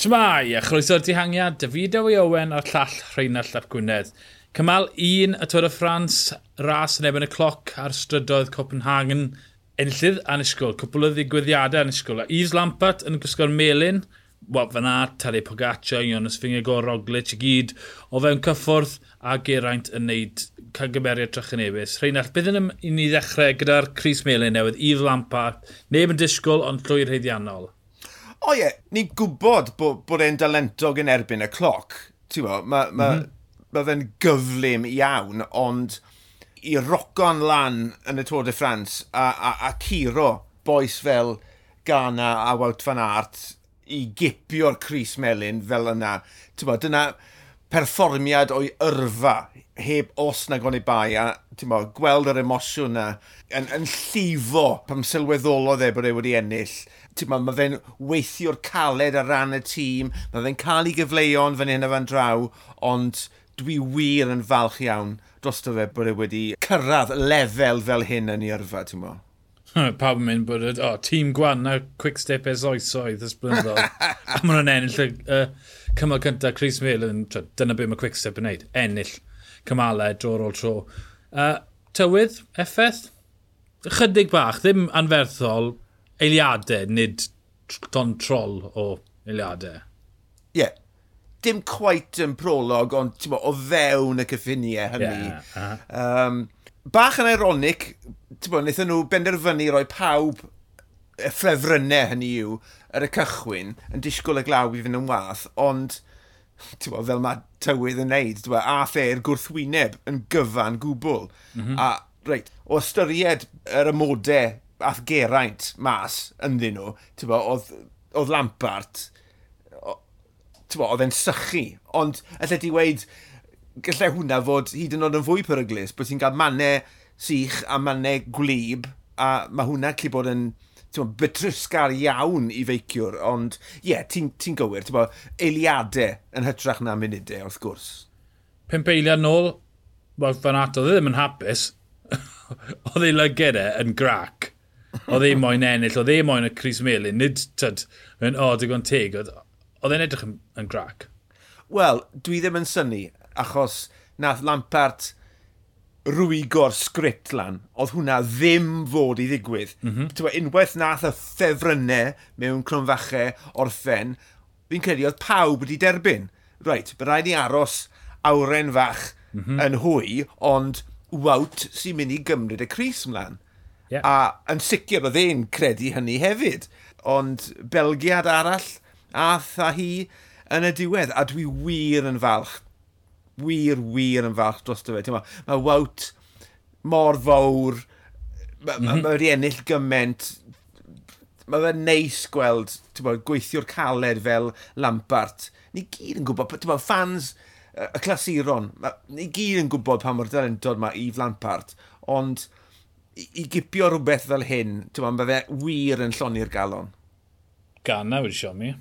Shmai, a chroeso'r dihangiad, David Ewy Owen a'r llall Rheinald Llap Gwynedd. Cymal un y Tôr y Ffrans, ras yn ebyn y cloc ar strydoedd Copenhagen, enillydd anusgwl, cwpl o ddigwyddiadau anusgwl. Yves Lampart yn gwisgo'r melin, wel fyna, Tadej Pogacar, Jonas Fingegor, Roglic i gyd, o fewn cyffwrdd a Geraint yn neud cagymeriad trachanebus. Rheinald, beth yn i ni ddechrau gyda'r Cris Melin newydd, Yves Lampart, neb yn disgwyl ond llwyr heiddiannol? o ie, ni'n gwybod bod, bod e'n dalentog yn erbyn y cloc. Ti'n bo, mae ma, mm -hmm. ma fe'n gyflym iawn, ond i rocon lan yn y Tôr de France a, a, a curo boes fel Ghana a Wout van Aert i gipio'r Cris Melin fel yna. Ti'n bo, dyna perfformiad o'i yrfa heb os na gwneud bai a mo, gweld yr emosiwn na yn, yn llifo pam sylweddolodd e bod e wedi ennill. Mo, mae fe'n weithio'r caled ar ran y tîm, mae fe'n cael ei gyfleuon fan hyn a fan draw, ond dwi wir yn falch iawn dros fe bod e wedi cyrraedd lefel fel hyn yn ei yrfa, ti'n mo? Pawb yn mynd bod, o, oh, tîm gwan na quick step es oesoedd ysblynyddol. a maen nhw'n ennill y uh, cymal cyntaf Chris Mill, dyna beth mae quick step yn neud, ennill cymalau drôr ôl tro. Uh, tywydd, effaith, chydig bach, ddim anferthol, eiliadau, nid don troll o eiliadau. Ie, yeah, dim cwait yn prolog, ond bo, o fewn y cyffiniau hynny. Yeah, uh -huh. um, bach yn ironic, wnaethon nhw benderfynu roi pawb y ffrefrynnau hynny yw ar y cychwyn yn disgwyl y glaw i fynd yn wath, ond bo, fel mae tywydd yn neud, bo, a the'r gwrthwyneb yn gyfan gwbl. Mm -hmm. A reit, o ystyried yr ymodau ath geraint mas ynddyn nhw, bo, oedd, oedd Lampart, oedd e'n sychu. Ond, allai di weid, gallai hwnna fod hyd yn oed yn fwy peryglis, bod ti'n cael mannau sych a mannau gwlyb, a mae hwnna lle bod yn betrysgar iawn i feiciwr, ond ie, yeah, ti'n ti gywir, ti'n bod eiliadau yn hytrach na munudau wrth gwrs. Pimp eiliad nôl, wel, fan ato, e ddim yn hapus, oedd ei lyged e yn grac. Oedd ei moyn ennill, oedd ei moyn y Cris Melin, nid, tyd, yn o, digon teg, oedd Oedd e'n edrych yn, yn grac? Wel, dwi ddim yn syni, achos nath Lampart rwygo'r sgript lan, oedd hwnna ddim fod i ddigwydd. Mm -hmm. Unwaith nath y ffefrynnau mewn cronfachau orffen, fi'n credu oedd pawb wedi derbyn. Reit, bydd rhaid i aros awren fach mm -hmm. yn hwy, ond wawt sy'n mynd i gymryd y Cris mlaen. Yeah. A yn sicr oedd e'n credu hynny hefyd. Ond belgiad arall, a tha hi yn y diwedd. A dwi wir yn falch, wir, wir yn falch dros dy fe. Mae ma Wout mor fawr, mae ma, mm -hmm. ma mhm. ennill gyment, mae fe'n neis gweld bod, gweithio'r caled fel Lampart. Ni gyd yn gwybod, bod, fans y clasuron, ni gyd yn gwybod pa mor dalentod mae Yves Lampart, ond i, i gipio rhywbeth fel hyn, mae fe wir yn lloni'r galon. Gana wedi siom i.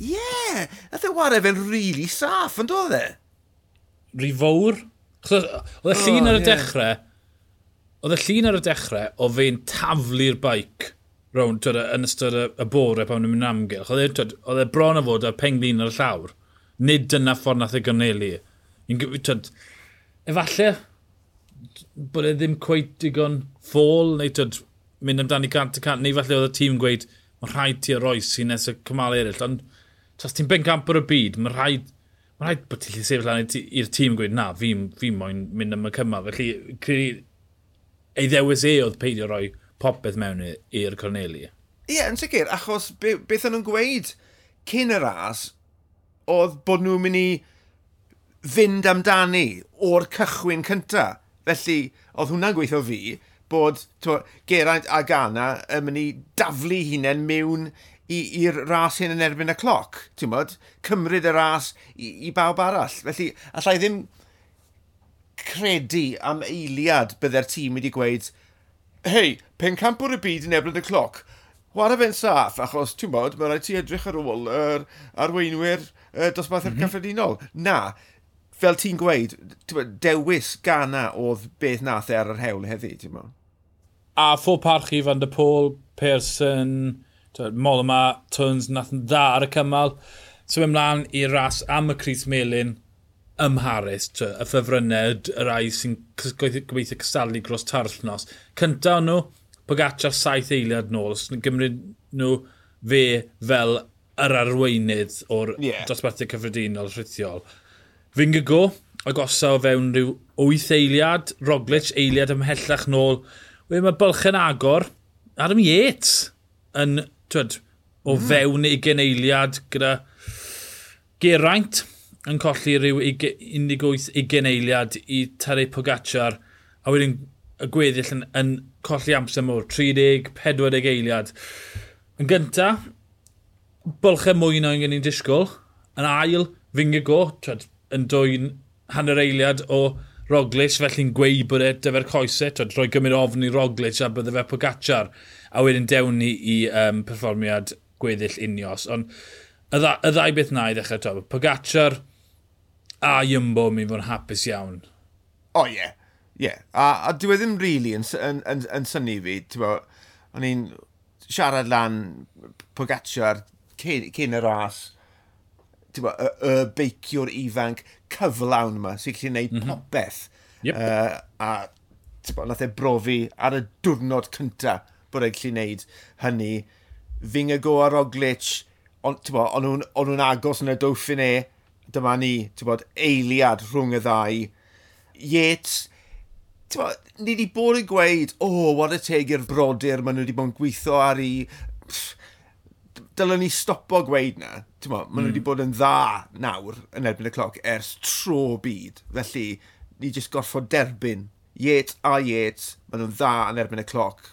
Ie, yeah, nath e wario fe'n rili really saff, yn dod e? Rhi fawr. Oedd y llun oh, ar y yeah. dechrau, oedd y llun ar y dechrau o fe'n taflu'r baic rown twyd, yn ystod y, y bore pan nhw'n mynd amgylch. E, oedd e bron o fod ar penglin ar y llawr. Nid dyna ffordd nath ei gynelu. Twyd, efalle bod e ddim cweith digon ffôl neu twyd, mynd amdani cant y cant neu falle oedd y tîm gweud mae rhaid ti ar oes i nes y cymal eraill ond tas ti'n bengamp o'r y byd, mae rhaid, mae rhaid bod ti'n lli sefyll lan i'r tîm gweud, na, fi, fi moyn mynd am y cymal. Felly, credu, ei ddewis e oedd peidio roi popeth mewn i'r Corneli. Ie, yeah, yn sicr, achos be, beth o'n nhw'n gweud cyn y ras, oedd bod nhw'n mynd i fynd amdani o'r cychwyn cynta. Felly, oedd hwnna'n gweithio fi, bod to, Geraint a Gana yn mynd i daflu hunain mewn i'r ras hyn yn erbyn y cloc, ti'n bod? Cymryd y ras i, i bawb arall. Felly, allai ddim credu am eiliad byddai'r tîm wedi gweud, hei, pen campwr y byd yn erbyn y cloc, Wara fe'n saff, achos ti'n bod, mae rhaid ti edrych ar ôl yr arweinwyr uh, dosbarth mm -hmm. cyffredinol. Na, fel ti'n gweud, dewis gana oedd beth nath e ar yr hewl heddi, ti'n mo? A ffwr parchu Van der Pôl, Pearson, Mol yma, Tuns, nath yn dda ar y cymal. So ymlaen i ras am y Cris Melin ym Mharis, y ffefrynnau, y rai sy'n gobeithio cysalu gros tarthnos. Cynta nhw, Pogacar saith eiliad nôl, os gymryd nhw fe fel yr arweinydd o'r yeah. dosbarthau cyffredinol rhithiol. Fy'n gygo, agosa o fewn rhyw 8 eiliad, Roglic eiliad ymhellach nôl. Wedyn mae bylch yn agor, Adam Yates yn twyd, o mm. fewn ugen eiliad gyda Geraint yn colli rhyw 18 eiliad i Tarei Pogacar a wedyn y gweddill yn, yn colli amser mwy, 30-40 eiliad. Yn gynta, bylchau mwy na o'n gen disgwyl. Yn ail, fyngau go, twed, yn dwy'n hanner eiliad o Roglic, felly'n gweud bod e dyfer coesau, twyd, rhoi gymryd ofn i Roglic a bydde fe Pogacar, a wedyn dewn ni i um, perfformiad gweddill unios. Ond y, dda, y ddau beth na i ddechrau to, Pogacar a Jumbo mi fod yn hapus iawn. O oh, ie, yeah. ie. Yeah. A, a dwi e ddim really yn, yn, yn, yn syni fi, ti'n bo, o'n i'n siarad lan Pogacar cyn, cyn y ras, y, y beiciwr ifanc cyflawn yma sy'n gallu gwneud mm -hmm. popeth. Yep. Uh, a bo, nath e brofi ar y diwrnod cyntaf bod e'n gallu gwneud hynny. Fy'n go ar Roglic, ond on nhw'n agos yn y dwffin e, dyma ni, bod, eiliad rhwng y ddau. Yates, bo, ni wedi bod yn gweud, o, oh, what a teg i'r brodyr, maen nhw wedi bod yn gweithio ar ei pff, dylwn ni stopo gweud na. Ti'n mo, maen nhw mm. wedi bod yn dda nawr yn erbyn y cloc ers tro byd. Felly, ni jyst gorfod derbyn iet a iet, maen nhw'n dda yn erbyn y cloc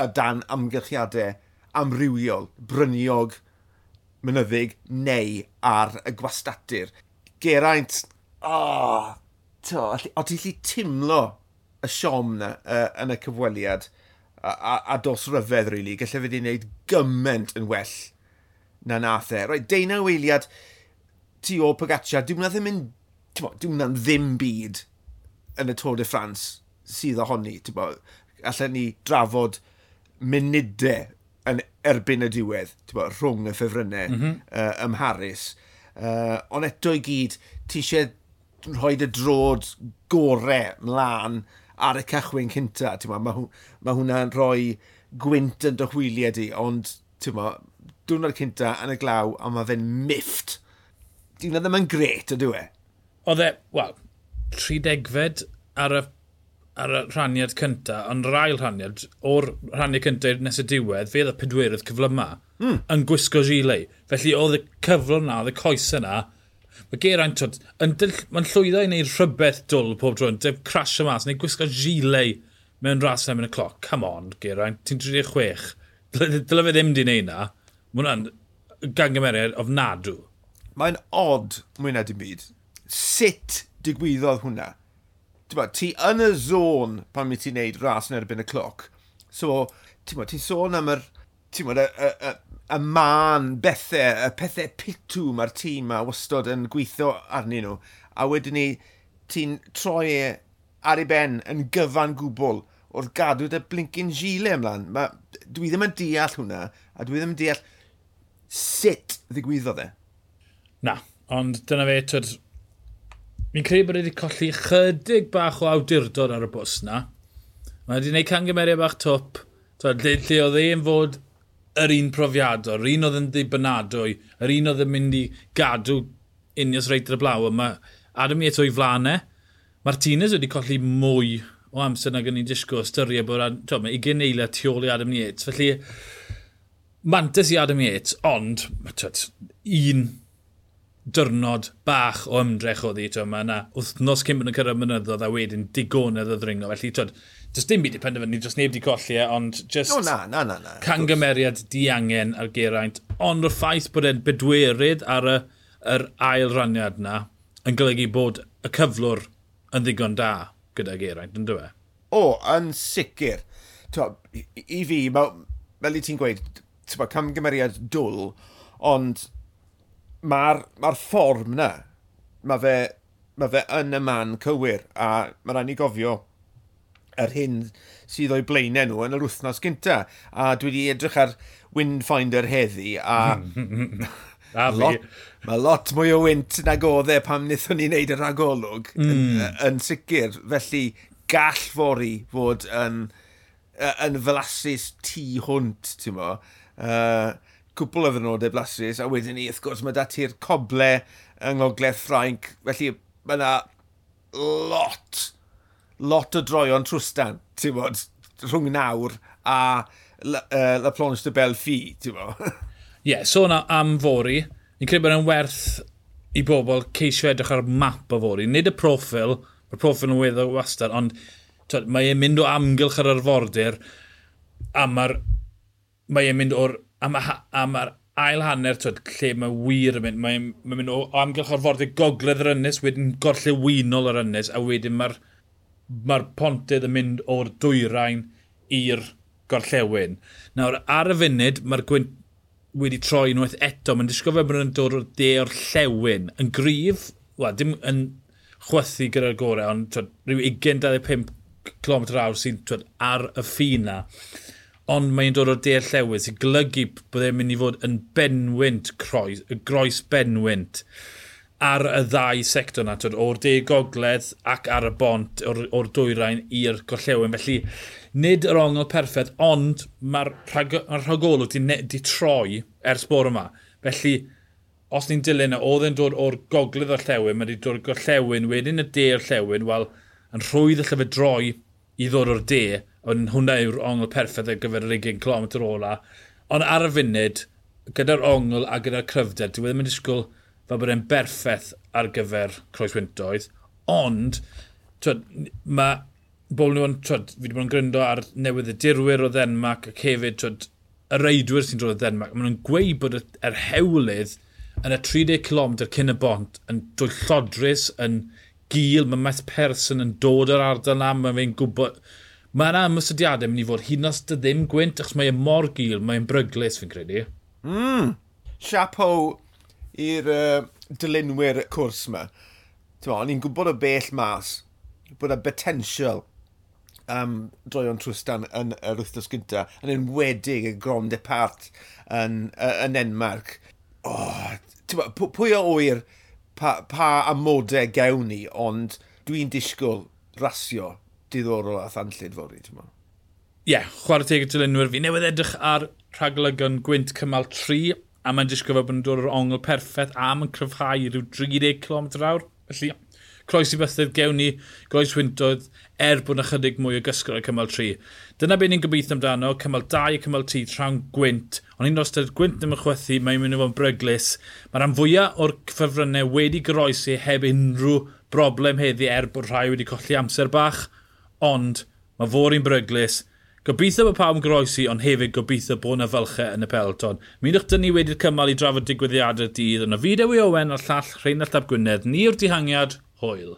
a dan amgylchiadau amrywiol, bryniog, mynyddig neu ar y gwastadur. Geraint, oh, to, o ti'n lli timlo y siom na uh, yn y cyfweliad a, a, a dos ryfedd, really. Gallai fe wedi wneud gymaint yn well na nath e. Roedd deunaw weiliad tu o Pogaccia, dwi'n mynd ddim yn... Dwi'n mynd ddim byd yn y Tôr de France sydd ohoni. Allen ni drafod munudau e yn erbyn y diwedd bo, rhwng y ffefrynnau mm -hmm. uh, ym Mharis. Uh, ond eto i gyd, ti eisiau rhoi y drod gorau mlaen ar y cychwyn cynta. Mae ma, ma hwnna'n rhoi gwynt yn dy hwyliau di, ond diwrnod cynta yn y glaw, a mae fe'n mifft. Dwi'n meddwl mae'n gret, ydw e? Oedd e, wel, 30fed ar y, ar y rhaniad cynta, ond rhail rhaniad, o'r rhaniad cynta nes y diwedd, fe oedd y pedwerydd cyfle yma, mm. yn gwisgo gilet. Felly oedd y cyfle yna, oedd y coes yna, Mae Geraint, twyd, mae'n llwyddo i wneud rhywbeth dwl pob drwy'n, def crasio mas, neu gwisgo gilet mewn ras yn y cloc. Come on, Geraint, ti'n 36. Dyle fe ddim di wneud na. Mae hwnna'n gangymeriad ofnadw. Mae'n odd mwy na dim byd. Sut digwyddodd hwnna? Ba, ti yn y zôn pan mi ti'n neud ras yn erbyn y cloc. So, ti'n ti sôn am yr, ti'n y, y, y, y man bethau, y pethau pitw mae'r tîm ma wastod yn gweithio arnyn nhw. A wedyn ni, ti'n troi e ar ei ben yn gyfan gwbl wrth gadw dy blincyn gile ymlaen. Ma, dwi ddim yn deall hwnna, a dwi ddim yn deall sut ddigwyddodd e? Na, ond dyna fe, tyd, mi'n credu bod wedi colli chydig bach o awdurdod ar y bws na. Mae wedi gwneud cangymeriad bach twp, tyd, lle, lle oedd e'n fod yr un profiador, yr un oedd yn ddibynadwy, yr un oedd yn mynd i gadw unios reit ar y blaw, mae Adam Ieto i flanau, e. Martinez wedi colli mwy o amser na gen i'n disgwyl ystyried bod, mae 20 eiliad tu ôl i Adam Yates, felly mantis i Adam Yates, ond twyd, un dyrnod bach o ymdrech o ddi. Mae yna wythnos cyn bod yn cyrraedd mynyddodd a wedyn digonedd o ddringo. Felly, twyd, does dim byd i penderfynu, does neb di colli e, ond just... No, na, na, na, na. Cangymeriad diangen ar geraint. Ond o'r ffaith bod e'n bedwerydd ar y, yr ail raniad na yn golygu bod y cyflwr yn ddigon da gyda geraint, yn dweud? O, yn sicr. Twa, I fi, fel i ti'n gweud, tywa, camgymeriad dwl, ond mae'r ma fform na, mae fe, ma fe yn y man cywir, a mae rhaid ni gofio yr hyn sydd o'i blaenau nhw yn yr wythnos gynta. A dwi wedi edrych ar Windfinder heddi, a... a lot, mae lot mwy o wynt nag oedd e pam wnaethon ni wneud y rhagolwg mm. yn, yn sicr. Felly gall fori fod yn, yn flasus tu hwnt, ti'n mo uh, cwpl o ddynodau blasus, a wedyn ni, wrth gwrs, mae dati'r coble yng Ngogledd Ffrainc, felly mae yna lot, lot o droion trwstan, ti'n bod, rhwng nawr a La, uh, la Plonge de Belfi, ti'n bod. Ie, yeah, sôn so am fori, ni'n credu bod yn werth i bobl ceisio edrych ar map o fori. Nid y profil, mae'r profil yn weddo wastad, ond twed, mae e'n mynd o amgylch ar arfordir, a mae'r mae e'n mynd o'r... Am, am ar ail hanner, twyd, lle mae wir yn mynd. Mae'n mae mynd o amgylch o'r fordyg gogledd yr ynnes, wedyn gorlle winol yr ynnes, a wedyn mae'r mae pontydd yn mynd o'r dwyrain i'r gorllewin. Nawr, ar y funud, mae'r gwynt wedi troi unwaith eto. Mae'n disgwyl fel bod yn dod o'r de o'r llewn. Yn gryf, wa, dim yn chwythu gyda'r gorau, ond twyd, rhyw 25 km awr sy'n ar y ffina ond mae'n dod o deall llewydd sy'n golygu bod e'n mynd i fod yn benwynt croes, groes benwynt ar y ddau sector yna, o'r de gogledd ac ar y bont o'r, or dwyrain i'r gollewin. Felly, nid yr ongl perffaith, ond mae'r rhagolwg di, di troi ers bore yma. Felly, os ni'n dilyn yna, oedd e'n dod o'r gogledd o'r llewn, mae wedi dod o'r gorllewin, wedyn y de o'r llewn, wel, yn rhwydd y llyfr droi i ddod o'r de, Ond hwnna yw'r ongl perffaith ar gyfer yr 20 km ola. Ond ar y funud, gyda'r ongl a gyda'r cryfder, dwi e ddim yn disgwyl fel bod e'n berffaith ar gyfer croeswyntoedd. Ond, twyd, mae bobl nhw'n twyd, fi wedi bod yn gryndo ar newydd y dirwyr o Denmark ac hefyd, twyd, y reidwyr sy'n dod o Denmark, maen nhw'n gweud bod yr hewlydd yn y 30 km cyn y bont yn dwy llodrus, yn gil, mae Math Person yn dod o'r ardal am, mae fe'n gwybod, Mae yna ymwysodiadau mynd i fod hyn os dy ddim gwynt, achos mae'n e mor gil, mae'n bryglis fi'n credu. Mm. Chapeau i'r uh, dilynwyr cwrs yma. O'n i'n gwybod y bell mas bod y potensial um, droion Trwstan yn yr wythnos gynta, yn enwedig y Grom Depart yn, yn Enmarc. Oh, ba, pwy o oer pa, pa amodau gewn ni, ond dwi'n disgwyl rasio diddorol a thanllid fori, ti'n meddwl? Ie, yeah, chwarae teg y dilynwyr fi. Newydd edrych ar rhaglygon gwynt cymal 3, a mae'n disgwyl fel bod yn dod o'r ongl perffaith a mae'n cryfhau rhyw 30 km awr. Felly, croes i bythydd gewn ni groes wyntodd er bod yna chydig mwy o gysgol y cymal 3. Dyna beth ni'n gobeithio amdano, cymal 2 a cymal 3, trawn gwynt. Ond un ostad gwynt ddim yn chwethu, mae'n mynd i fod yn bryglis. Mae'r rhan fwyaf o'r cyfrynau wedi groesi heb unrhyw broblem heddi er bod rhai wedi colli amser bach ond mae fôr i'n bryglis. Gobeithio bod pawb yn groesi, ond hefyd gobeithio bod yna fylchau yn y pelton. Mi ddech dyn ni wedi'r cymal i drafod digwyddiadau dydd, ond y fideo i Owen a'r llall Rheinald Ap Gwynedd, ni yw'r dihangiad, hwyl.